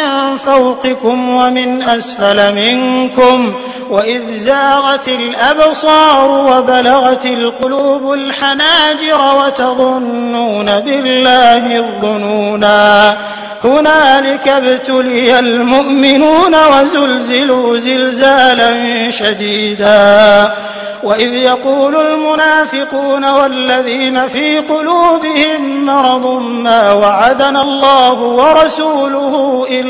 من فوقكم ومن أسفل منكم وإذ زاغت الأبصار وبلغت القلوب الحناجر وتظنون بالله الظنونا هنالك ابتلي المؤمنون وزلزلوا زلزالا شديدا وإذ يقول المنافقون والذين في قلوبهم مرض ما وعدنا الله ورسوله إلا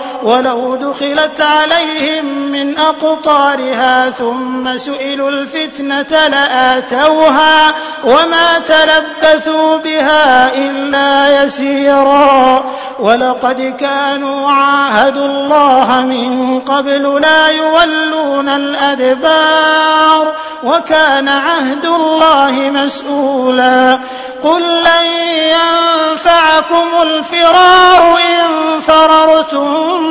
ولو دخلت عليهم من أقطارها ثم سئلوا الفتنة لآتوها وما تلبثوا بها إلا يسيرا. ولقد كانوا عاهدوا الله من قبل لا يولون الأدبار وكان عهد الله مسؤولا. قل لن ينفعكم الفرار إن فررتم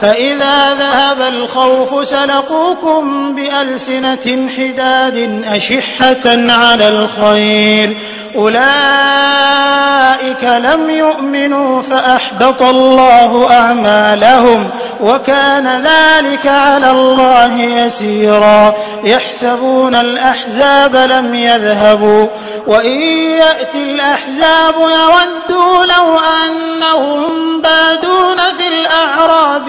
فإذا ذهب الخوف سلقوكم بألسنة حداد أشحة على الخير. أولئك لم يؤمنوا فأحبط الله أعمالهم وكان ذلك على الله يسيرا. يحسبون الأحزاب لم يذهبوا وإن يأتي الأحزاب يودوا لو أنهم بادون في الأعراب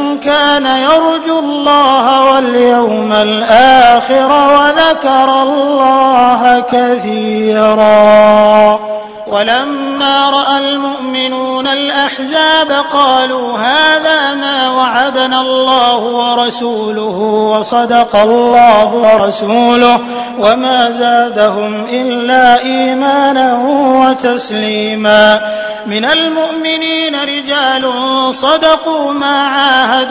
كان يرجو الله واليوم الآخر وذكر الله كثيرا. ولما رأى المؤمنون الأحزاب قالوا هذا ما وعدنا الله ورسوله وصدق الله ورسوله وما زادهم إلا إيمانا وتسليما. من المؤمنين رجال صدقوا ما عاهدوا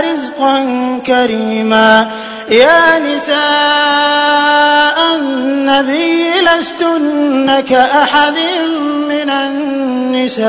رزقا كريما. يا نساء النبي لستن كأحد من النساء.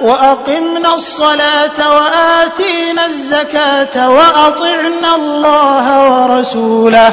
وأقمنا الصلاة وآتينا الزكاة وأطعنا الله ورسوله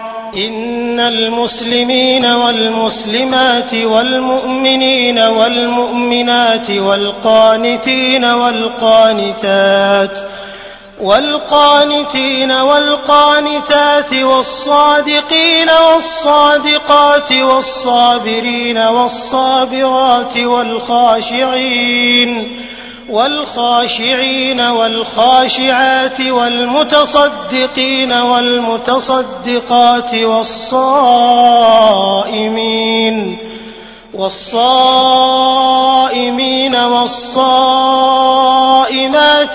إن المسلمين والمسلمات والمؤمنين والمؤمنات والقانتين والقانتات والقانتين والقانتات والصادقين والصادقات والصابرين والصابرات والخاشعين والخاشعين والخاشعات والمتصدقين والمتصدقات والصائمين والصائمين والصائمات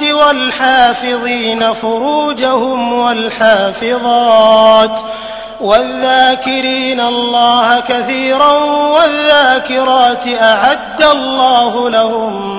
والحافظين فروجهم والحافظات والذاكرين الله كثيرا والذاكرات أعد الله لهم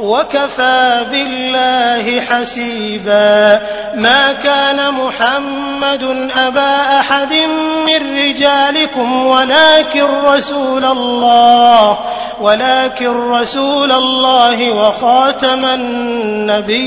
وكفى بالله حسيبا. ما كان محمد أبا أحد من رجالكم ولكن رسول الله ولكن رسول الله وخاتم النبيين.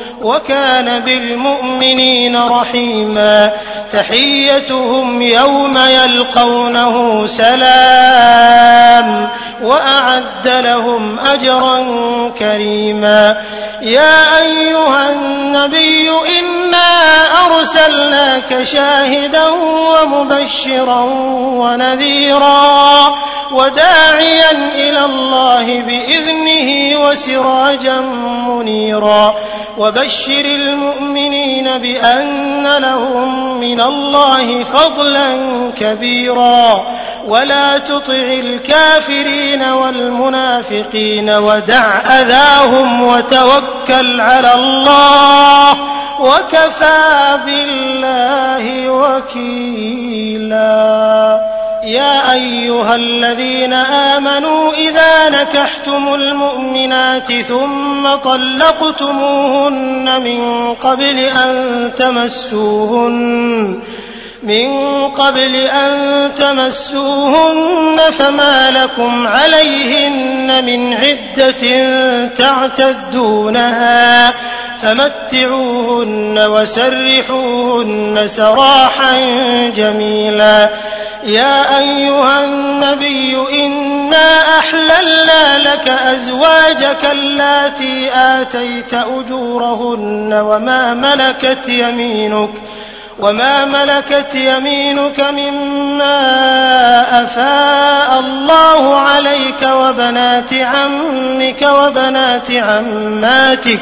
وكان بالمؤمنين رحيما تحيتهم يوم يلقونه سلام وأعد لهم أجرا كريما. يا أيها النبي إنا أرسلناك شاهدا ومبشرا ونذيرا وداعيا إلى الله بإذنه وسراجا منيرا وبشر المؤمنين بأن لهم من الله فضلا كبيرا ولا تطع الكافرين والمنافقين ودع أذاهم وتوكل على الله وكفى بالله وكيلا. يا أيها الذين آمنوا إذا نكحتم المؤمنات ثم طلقتموهن من قبل أن تمسوهن من قبل أن تمسوهن فما لكم عليهن من عدة تعتدونها. فمتعوهن وسرحوهن سراحا جميلا. يا أيها النبي إنا أحللنا لك أزواجك اللاتي آتيت أجورهن وما ملكت يمينك وما ملكت يمينك مما أفاء الله عليك وبنات عمك وبنات عماتك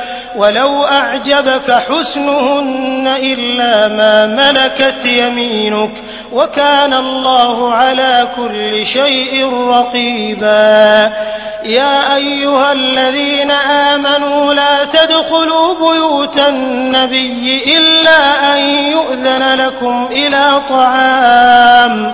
ولو أعجبك حسنهن إلا ما ملكت يمينك وكان الله على كل شيء رقيبا. يا أيها الذين آمنوا لا تدخلوا بيوت النبي إلا أن يؤذن لكم إلى طعام.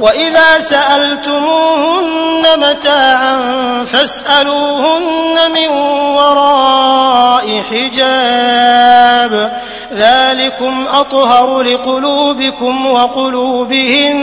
وإذا سألتموهن متاعا فاسألوهن من وراء حجاب ذلكم أطهر لقلوبكم وقلوبهن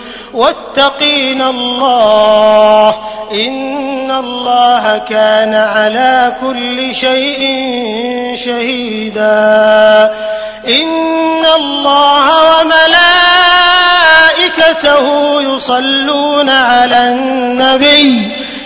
واتقين الله إن الله كان على كل شيء شهيدا إن الله وملائكته يصلون على النبي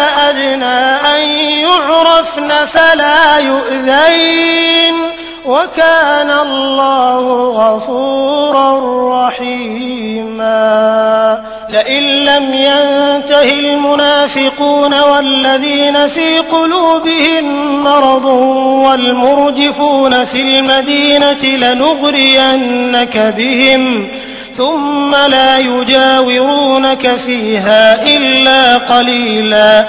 أدنى أن يعرفن فلا يؤذين وكان الله غفورا رحيما. لئن لم ينته المنافقون والذين في قلوبهم مرض والمرجفون في المدينة لنغرينك بهم ثم لا يجاورونك فيها إلا قليلا.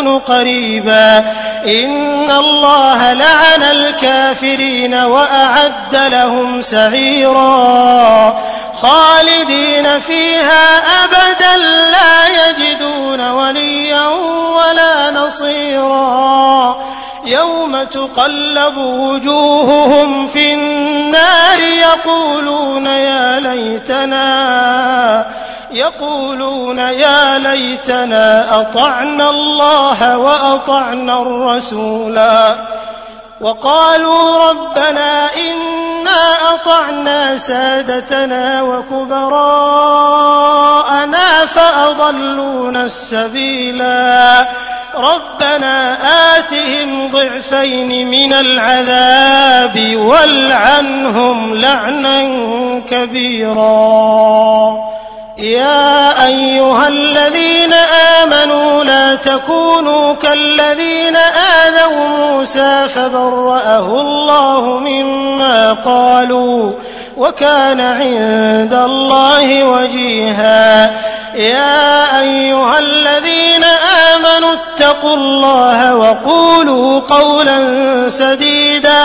قريبا. إن الله لعن الكافرين وأعد لهم سعيرا. خالدين فيها أبدا لا يجدون وليا ولا نصيرا. يوم تقلب وجوههم في النار يقولون يا ليتنا يقولون يا ليتنا أطعنا الله وأطعنا الرسولا. وقالوا ربنا إنا أطعنا سادتنا وكبراءنا فأضلونا السبيلا. ربنا آتهم ضعفين من العذاب والعنهم لعنا كبيرا. يا أيها الذين آمنوا لا تكونوا كالذين آذوا موسى فبرأه الله مما قالوا وكان عند الله وجيها. يا أيها الذين آمنوا اتقوا الله وقولوا قولا سديدا.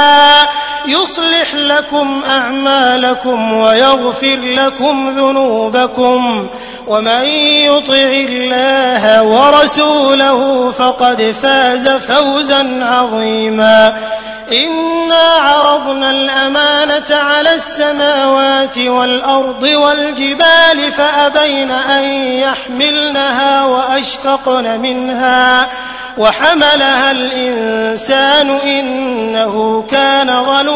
يصلح لكم أعمالكم ويغفر لكم ذنوبكم ومن يطع الله ورسوله فقد فاز فوزا عظيما إنا عرضنا الأمانة على السماوات والأرض والجبال فأبين أن يحملنها وأشفقن منها وحملها الإنسان إنه كان ظلوما